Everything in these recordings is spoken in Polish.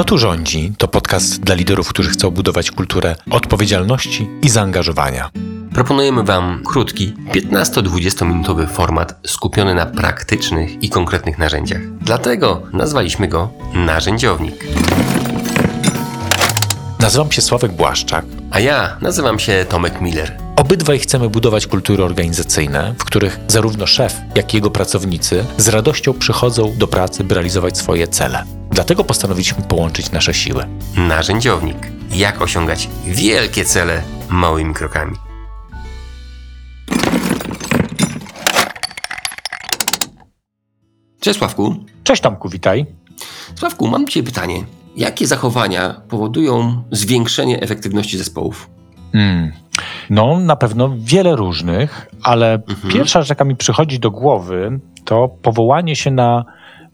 Kto tu rządzi? To podcast dla liderów, którzy chcą budować kulturę odpowiedzialności i zaangażowania. Proponujemy Wam krótki, 15-20 minutowy format skupiony na praktycznych i konkretnych narzędziach. Dlatego nazwaliśmy go Narzędziownik. Nazywam się Sławek Błaszczak. A ja nazywam się Tomek Miller. Obydwaj chcemy budować kultury organizacyjne, w których zarówno szef, jak i jego pracownicy z radością przychodzą do pracy, by realizować swoje cele. Dlatego postanowiliśmy połączyć nasze siły. Narzędziownik. Jak osiągać wielkie cele małymi krokami. Cześć Sławku. Cześć Tomku, witaj. Sławku, mam Cię pytanie. Jakie zachowania powodują zwiększenie efektywności zespołów? Hmm. No, na pewno wiele różnych, ale mhm. pierwsza rzecz, jaka mi przychodzi do głowy, to powołanie się na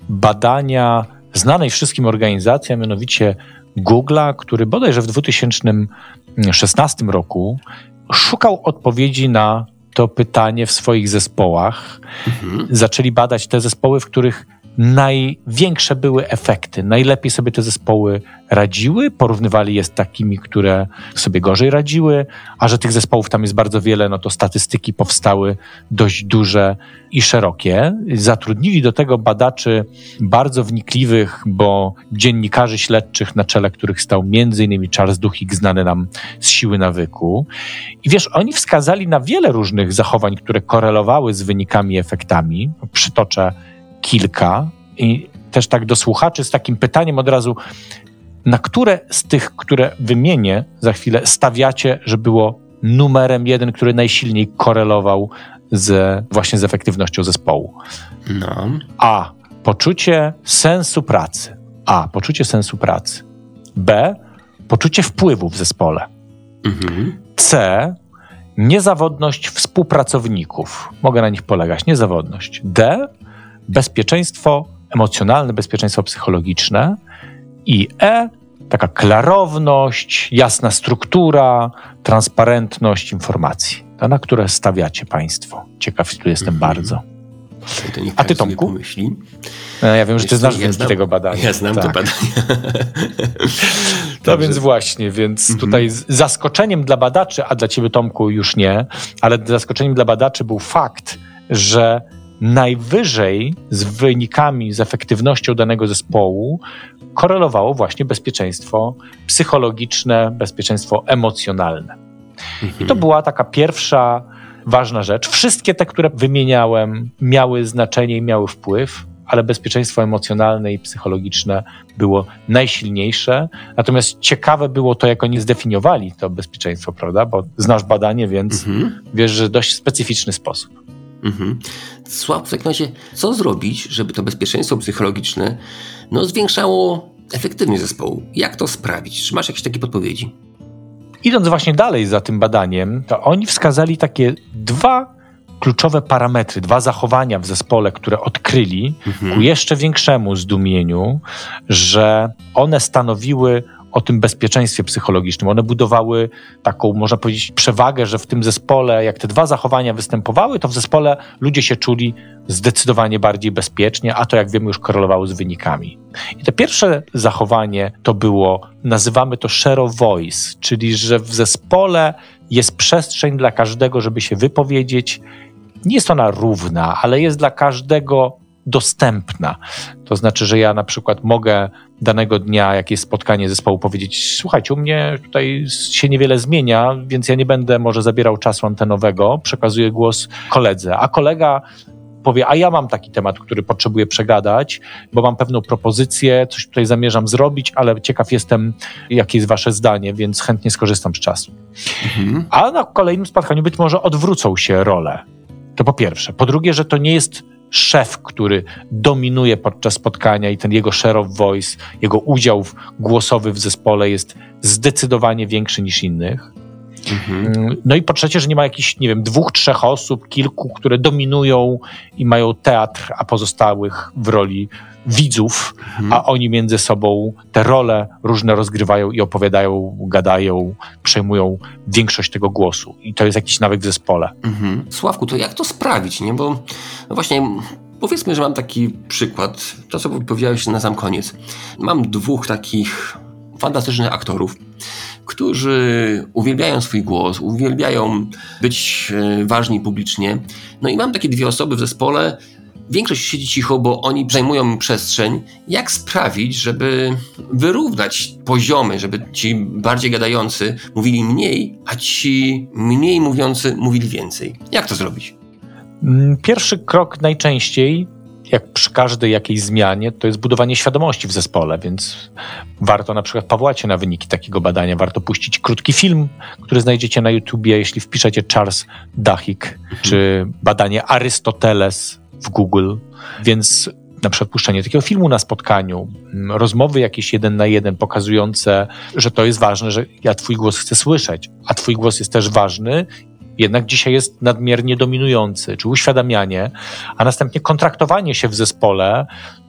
badania znanej wszystkim organizacji, a mianowicie Google'a, który bodajże w 2016 roku szukał odpowiedzi na to pytanie w swoich zespołach. Mhm. Zaczęli badać te zespoły, w których największe były efekty. Najlepiej sobie te zespoły radziły, porównywali je z takimi, które sobie gorzej radziły, a że tych zespołów tam jest bardzo wiele, no to statystyki powstały dość duże i szerokie. Zatrudnili do tego badaczy bardzo wnikliwych, bo dziennikarzy śledczych, na czele których stał m.in. Charles Duhigg, znany nam z siły nawyku. I wiesz, oni wskazali na wiele różnych zachowań, które korelowały z wynikami i efektami. Przytoczę kilka i też tak do słuchaczy z takim pytaniem od razu, na które z tych, które wymienię za chwilę, stawiacie, że było numerem jeden, który najsilniej korelował z, właśnie z efektywnością zespołu? No. A. Poczucie sensu pracy. A. Poczucie sensu pracy. B. Poczucie wpływu w zespole. Mhm. C. Niezawodność współpracowników. Mogę na nich polegać. Niezawodność. D bezpieczeństwo emocjonalne, bezpieczeństwo psychologiczne i E, taka klarowność, jasna struktura, transparentność informacji, to na które stawiacie Państwo. Ciekaw tu jestem mhm. bardzo. A ty, Tomku? Pomyśli. No, ja wiem, że ty znasz ja znam, tego badania. Ja znam tak. to badanie. No więc właśnie, więc mhm. tutaj zaskoczeniem dla badaczy, a dla ciebie, Tomku, już nie, ale zaskoczeniem dla badaczy był fakt, że najwyżej z wynikami, z efektywnością danego zespołu korelowało właśnie bezpieczeństwo psychologiczne, bezpieczeństwo emocjonalne. Mhm. I to mhm. była taka pierwsza ważna rzecz. Wszystkie te, które wymieniałem, miały znaczenie i miały wpływ, ale bezpieczeństwo emocjonalne i psychologiczne było najsilniejsze. Natomiast ciekawe było to, jak oni zdefiniowali to bezpieczeństwo, prawda? Bo znasz badanie, więc mhm. wiesz, że dość specyficzny sposób. Mhm. Słabo w takim razie, co zrobić, żeby to bezpieczeństwo psychologiczne no, zwiększało efektywność zespołu? Jak to sprawić? Czy masz jakieś takie podpowiedzi? Idąc właśnie dalej za tym badaniem, to oni wskazali takie dwa kluczowe parametry, dwa zachowania w zespole, które odkryli mhm. ku jeszcze większemu zdumieniu, że one stanowiły o tym bezpieczeństwie psychologicznym. One budowały taką, można powiedzieć, przewagę, że w tym zespole, jak te dwa zachowania występowały, to w zespole ludzie się czuli zdecydowanie bardziej bezpiecznie, a to, jak wiemy, już korelowało z wynikami. I to pierwsze zachowanie to było, nazywamy to share voice, czyli że w zespole jest przestrzeń dla każdego, żeby się wypowiedzieć. Nie jest ona równa, ale jest dla każdego dostępna. To znaczy, że ja na przykład mogę danego dnia, jak jest spotkanie zespołu, powiedzieć: Słuchajcie, u mnie tutaj się niewiele zmienia, więc ja nie będę może zabierał czasu antenowego, przekazuję głos koledze, a kolega powie, a ja mam taki temat, który potrzebuję przegadać, bo mam pewną propozycję, coś tutaj zamierzam zrobić, ale ciekaw jestem, jakie jest wasze zdanie, więc chętnie skorzystam z czasu. Mhm. A na kolejnym spotkaniu być może odwrócą się role. To po pierwsze. Po drugie, że to nie jest szef, który dominuje podczas spotkania i ten jego share of voice, jego udział głosowy w zespole jest zdecydowanie większy niż innych. Mhm. No i po trzecie, że nie ma jakichś, nie wiem, dwóch, trzech osób, kilku, które dominują i mają teatr, a pozostałych w roli widzów, mhm. a oni między sobą te role różne rozgrywają i opowiadają, gadają, przejmują większość tego głosu. I to jest jakiś nawyk w zespole. Mhm. Sławku, to jak to sprawić, nie? Bo no właśnie Powiedzmy, że mam taki przykład, to co powiedziałeś na sam koniec. Mam dwóch takich fantastycznych aktorów, którzy uwielbiają swój głos, uwielbiają być e, ważni publicznie. No i mam takie dwie osoby w zespole, Większość siedzi cicho, bo oni zajmują przestrzeń. Jak sprawić, żeby wyrównać poziomy, żeby ci bardziej gadający mówili mniej, a ci mniej mówiący mówili więcej? Jak to zrobić? Mm, pierwszy krok najczęściej, jak przy każdej jakiejś zmianie, to jest budowanie świadomości w zespole, więc warto na przykład powołać się na wyniki takiego badania, warto puścić krótki film, który znajdziecie na YouTubie, jeśli wpiszecie Charles Duhigg, mhm. czy badanie Arystoteles w Google, więc na przykład puszczenie takiego filmu na spotkaniu, mm, rozmowy jakieś jeden na jeden pokazujące, że to jest ważne, że ja twój głos chcę słyszeć, a twój głos jest też ważny, jednak dzisiaj jest nadmiernie dominujący, czy uświadamianie, a następnie kontraktowanie się w zespole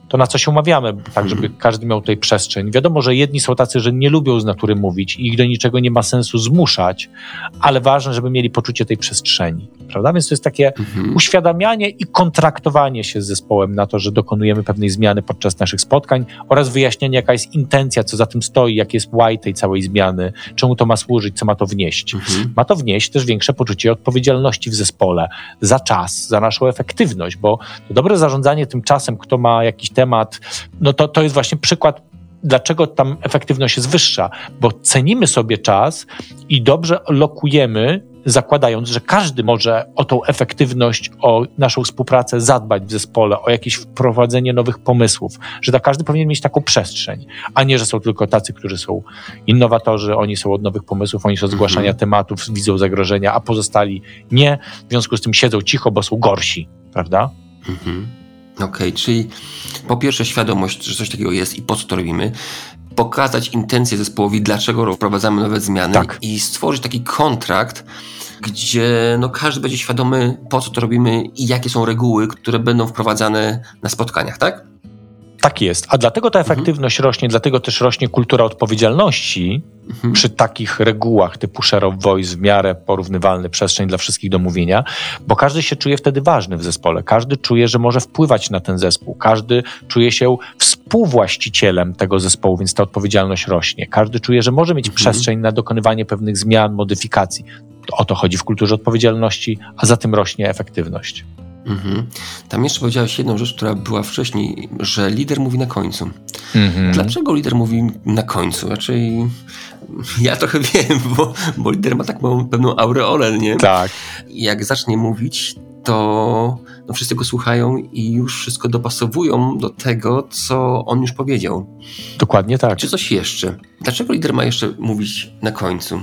to na co się umawiamy, tak żeby każdy miał tutaj przestrzeń. Wiadomo, że jedni są tacy, że nie lubią z natury mówić i ich do niczego nie ma sensu zmuszać, ale ważne, żeby mieli poczucie tej przestrzeni, prawda? Więc to jest takie mhm. uświadamianie i kontraktowanie się z zespołem na to, że dokonujemy pewnej zmiany podczas naszych spotkań oraz wyjaśnienie, jaka jest intencja, co za tym stoi, jaki jest why tej całej zmiany, czemu to ma służyć, co ma to wnieść. Mhm. Ma to wnieść też większe poczucie odpowiedzialności w zespole za czas, za naszą efektywność, bo dobre zarządzanie tym czasem, kto ma jakiś temat, no to, to jest właśnie przykład dlaczego tam efektywność jest wyższa, bo cenimy sobie czas i dobrze lokujemy, zakładając, że każdy może o tą efektywność, o naszą współpracę zadbać w zespole, o jakieś wprowadzenie nowych pomysłów, że tak każdy powinien mieć taką przestrzeń, a nie, że są tylko tacy, którzy są innowatorzy, oni są od nowych pomysłów, oni są od zgłaszania mhm. tematów, widzą zagrożenia, a pozostali nie, w związku z tym siedzą cicho, bo są gorsi, prawda? Mhm. Okej, okay, czyli po pierwsze świadomość, że coś takiego jest i po co to robimy, pokazać intencje zespołowi, dlaczego wprowadzamy nowe zmiany tak. i stworzyć taki kontrakt, gdzie no, każdy będzie świadomy, po co to robimy i jakie są reguły, które będą wprowadzane na spotkaniach, tak? Tak jest. A dlatego ta mhm. efektywność mhm. rośnie, dlatego też rośnie kultura odpowiedzialności mhm. przy takich regułach typu share of voice w miarę porównywalny przestrzeń dla wszystkich do mówienia, bo każdy się czuje wtedy ważny w zespole. Każdy czuje, że może wpływać na ten zespół. Każdy czuje się współwłaścicielem tego zespołu, więc ta odpowiedzialność rośnie. Każdy czuje, że może mieć mhm. przestrzeń na dokonywanie pewnych zmian, modyfikacji. O to chodzi w kulturze odpowiedzialności, a za tym rośnie efektywność. Mhm. Tam jeszcze powiedziałeś jedną rzecz, która była wcześniej, że lider mówi na końcu. Mhm. Dlaczego lider mówi na końcu? Raczej ja trochę wiem, bo, bo lider ma taką pewną aureolę, nie? Tak. Jak zacznie mówić, to no wszyscy go słuchają i już wszystko dopasowują do tego, co on już powiedział. Dokładnie tak. Czy coś jeszcze? Dlaczego lider ma jeszcze mówić na końcu?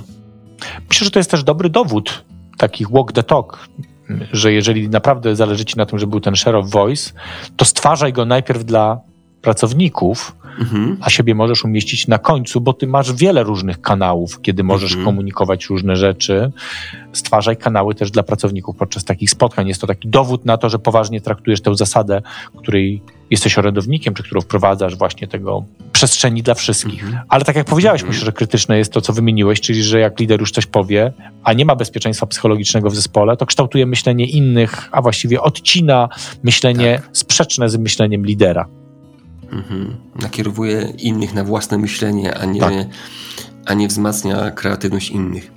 Myślę, że to jest też dobry dowód takich walk the talk że jeżeli naprawdę zależy ci na tym, żeby był ten share of voice, to stwarzaj go najpierw dla pracowników, mhm. a siebie możesz umieścić na końcu, bo ty masz wiele różnych kanałów, kiedy możesz mhm. komunikować różne rzeczy. Stwarzaj kanały też dla pracowników podczas takich spotkań. Jest to taki dowód na to, że poważnie traktujesz tę zasadę, której jesteś orędownikiem, czy którą wprowadzasz właśnie tego przestrzeni dla wszystkich. Mhm. Ale tak jak powiedziałeś, mhm. myślę, że krytyczne jest to, co wymieniłeś, czyli że jak lider już coś powie, a nie ma bezpieczeństwa psychologicznego w zespole, to kształtuje myślenie innych, a właściwie odcina myślenie tak. sprzeczne z myśleniem lidera. Mhm. Nakierowuje innych na własne myślenie, a nie, tak. A nie wzmacnia kreatywność innych.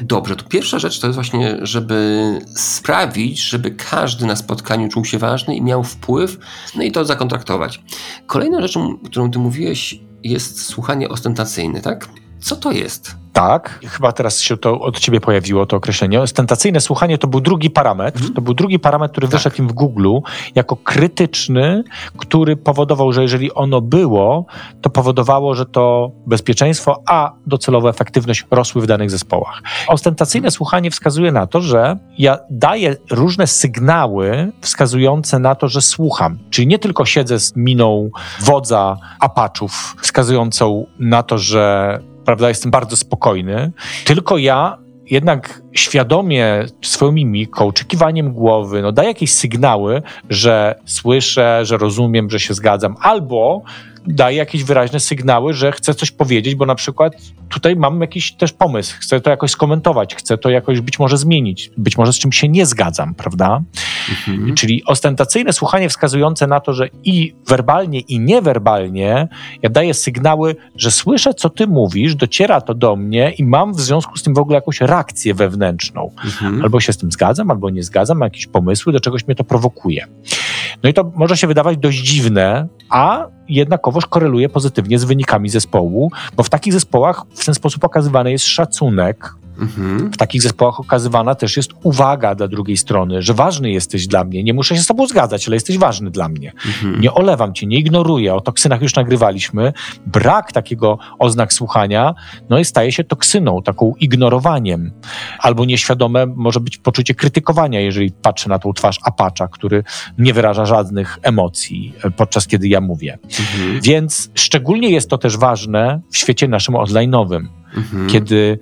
Dobrze, to pierwsza rzecz to jest właśnie, żeby sprawić, żeby każdy na spotkaniu czuł się ważny i miał wpływ, no i to zakontraktować. Kolejną rzeczą, którą ty mówiłeś, jest słuchanie ostentacyjne, tak? Co to jest? Tak, chyba teraz się to od ciebie pojawiło to określenie. Ostentacyjne słuchanie to był drugi parametr. Mhm. To był drugi parametr, który tak. wyszedł im w Google jako krytyczny, który powodował, że jeżeli ono było, to powodowało, że to bezpieczeństwo, a docelowo efektywność rosły w danych zespołach. Ostentacyjne mhm. słuchanie wskazuje na to, że ja daję różne sygnały wskazujące na to, że słucham. Czyli nie tylko siedzę z miną wodza apaczów, wskazującą na to, że prawda, jestem bardzo spokojny, tylko ja jednak świadomie swoją mimiką, czy kiwaniem głowy, no daję jakieś sygnały, że słyszę, że rozumiem, że się zgadzam, albo daje jakieś wyraźne sygnały, że chcę coś powiedzieć, bo na przykład tutaj mam jakiś też pomysł, chcę to jakoś skomentować, chcę to jakoś być może zmienić, być może z czymś się nie zgadzam, prawda? Mhm. Czyli ostentacyjne słuchanie wskazujące na to, że i werbalnie, i niewerbalnie ja daję sygnały, że słyszę, co ty mówisz, dociera to do mnie i mam w związku z tym w ogóle jakąś reakcję wewnętrzną. Mhm. Albo się z tym zgadzam, albo nie zgadzam, mam jakieś pomysły, do czegoś mnie to prowokuje. No i to może się wydawać dość dziwne, a jednakowoż koreluje pozytywnie z wynikami zespołu, bo w takich zespołach w ten sposób okazywany jest szacunek Mhm. W takich zespołach okazywana też jest uwaga dla drugiej strony, że ważny jesteś dla mnie. Nie muszę się z tobą zgadzać, ale jesteś ważny dla mnie. Mhm. Nie olewam cię, nie ignoruję. O toksynach już nagrywaliśmy. Brak takiego oznak słuchania no i staje się toksyną, taką ignorowaniem. Albo nieświadome może być poczucie krytykowania, jeżeli patrzę na tą twarz apacza, który nie wyraża żadnych emocji e, podczas kiedy ja mówię. Mhm. Więc szczególnie jest to też ważne w świecie naszym online'owym, mhm. kiedy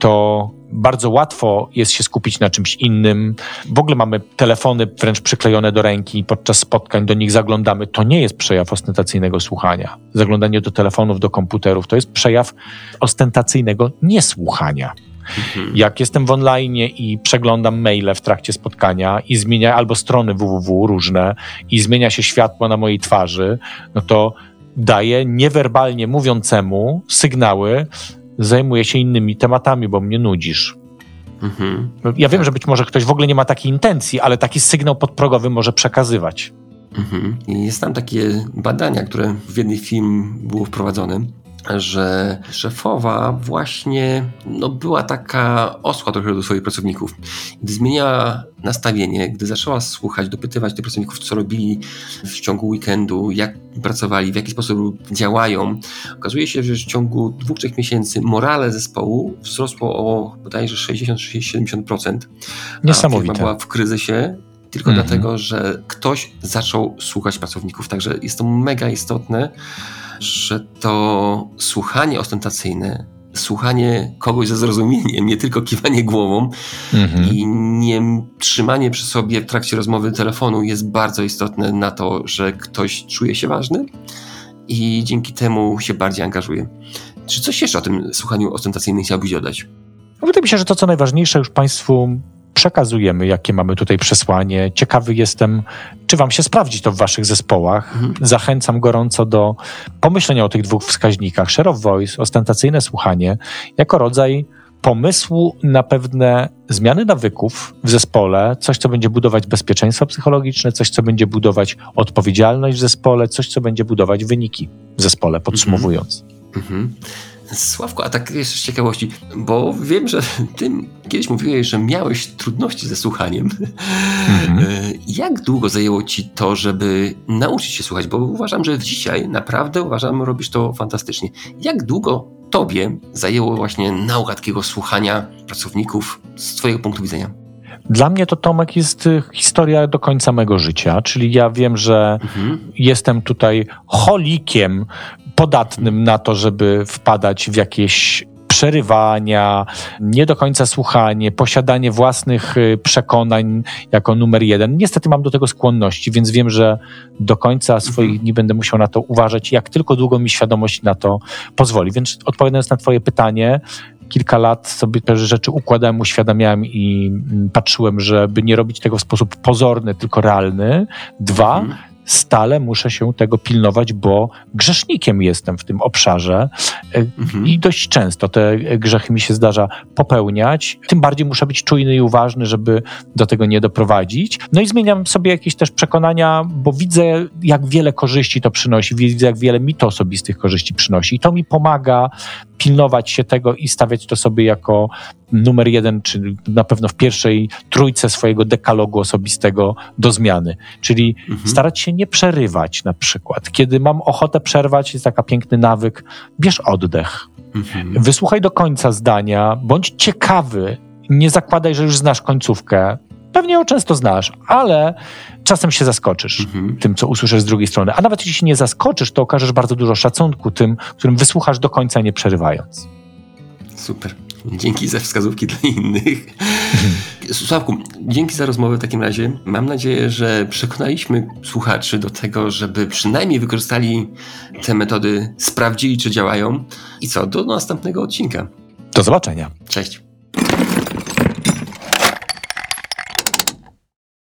to bardzo łatwo jest się skupić na czymś innym. W ogóle mamy telefony wręcz przyklejone do ręki, podczas spotkań do nich zaglądamy. To nie jest przejaw ostentacyjnego słuchania. Zaglądanie do telefonów, do komputerów to jest przejaw ostentacyjnego niesłuchania. Mhm. Jak jestem w online i przeglądam maile w trakcie spotkania i zmienia albo strony www różne i zmienia się światło na mojej twarzy, no to daję niewerbalnie mówiącemu sygnały, zajmuję się innymi tematami, bo mnie nudzisz. Mhm. Ja wiem, że być może ktoś w ogóle nie ma takiej intencji, ale taki sygnał podprogowy może przekazywać. Mhm. Jest tam takie badania, które w jednej film było wprowadzone, że szefowa właśnie no, była taka osła trochę do swoich pracowników. Gdy zmieniała nastawienie, gdy zaczęła słuchać, dopytywać tych pracowników, co robili w ciągu weekendu, jak pracowali, w jaki sposób działają, okazuje się, że w ciągu dwóch, trzech miesięcy morale zespołu wzrosło o bodajże 60-70%. Niesamowite. A była w kryzysie tylko mm -hmm. dlatego, że ktoś zaczął słuchać pracowników. Także jest to mega istotne, że to słuchanie ostentacyjne, słuchanie kogoś ze zrozumieniem, nie tylko kiwanie głową mhm. i nie trzymanie przy sobie w trakcie rozmowy telefonu jest bardzo istotne na to, że ktoś czuje się ważny i dzięki temu się bardziej angażuje. Czy coś jeszcze o tym słuchaniu ostentacyjnym chciałbyś dodać? Wydaje mi się, że to, co najważniejsze, już Państwu przekazujemy, jakie mamy tutaj przesłanie. Ciekawy jestem, czy Wam się sprawdzi to w Waszych zespołach. Mhm. Zachęcam gorąco do pomyślenia o tych dwóch wskaźnikach. Share of voice, ostentacyjne słuchanie, jako rodzaj pomysłu na pewne zmiany nawyków w zespole, coś, co będzie budować bezpieczeństwo psychologiczne, coś, co będzie budować odpowiedzialność w zespole, coś, co będzie budować wyniki w zespole, podsumowując. Mhm. Mhm. Sławko, a tak jeszcze z ciekawości, bo wiem, że ty kiedyś mówiłeś, że miałeś trudności ze słuchaniem. Mhm. Jak długo zajęło ci to, żeby nauczyć się słuchać? Bo uważam, że dzisiaj naprawdę uważam, robisz to fantastycznie. Jak długo tobie zajęło właśnie nauka takiego słuchania pracowników z twojego punktu widzenia? Dla mnie to Tomek jest y, historia do końca mego życia, czyli ja wiem, że mhm. jestem tutaj holikiem podatnym na to, żeby wpadać w jakieś przerywania, nie do końca słuchanie, posiadanie własnych y, przekonań jako numer jeden. Niestety mam do tego skłonności, więc wiem, że do końca swoich mhm. dni będę musiał na to uważać, jak tylko długo mi świadomość na to pozwoli. Więc odpowiadając na Twoje pytanie, kilka lat sobie te rzeczy układałem, uświadamiałem i mm, patrzyłem, żeby nie robić tego w sposób pozorny, tylko realny. Dwa, mhm stale muszę się tego pilnować, bo grzesznikiem jestem w tym obszarze e, mhm. i dość często te grzechy mi się zdarza popełniać. Tym bardziej muszę być czujny i uważny, żeby do tego nie doprowadzić. No i zmieniam sobie jakieś też przekonania, bo widzę, jak wiele korzyści to przynosi, widzę, jak wiele mi to osobistych korzyści przynosi. I to mi pomaga pilnować się tego i stawiać to sobie jako numer jeden, czy na pewno w pierwszej trójce swojego dekalogu osobistego do zmiany. Czyli mhm. starać się nie przerywać na przykład. Kiedy mam ochotę przerwać, jest taki piękny nawyk, bierz oddech. Mhm. Wysłuchaj do końca zdania, bądź ciekawy. Nie zakładaj, że już znasz końcówkę. Pewnie ją często znasz, ale czasem się zaskoczysz mhm. tym, co usłyszysz z drugiej strony. A nawet jeśli się nie zaskoczysz, to okażesz bardzo dużo szacunku tym, którym wysłuchasz do końca, nie przerywając. Super. Dzięki za wskazówki dla innych. Sławku, dzięki za rozmowę w takim razie. Mam nadzieję, że przekonaliśmy słuchaczy do tego, żeby przynajmniej wykorzystali te metody, sprawdzili, czy działają. I co, do następnego odcinka. Do zobaczenia. Cześć.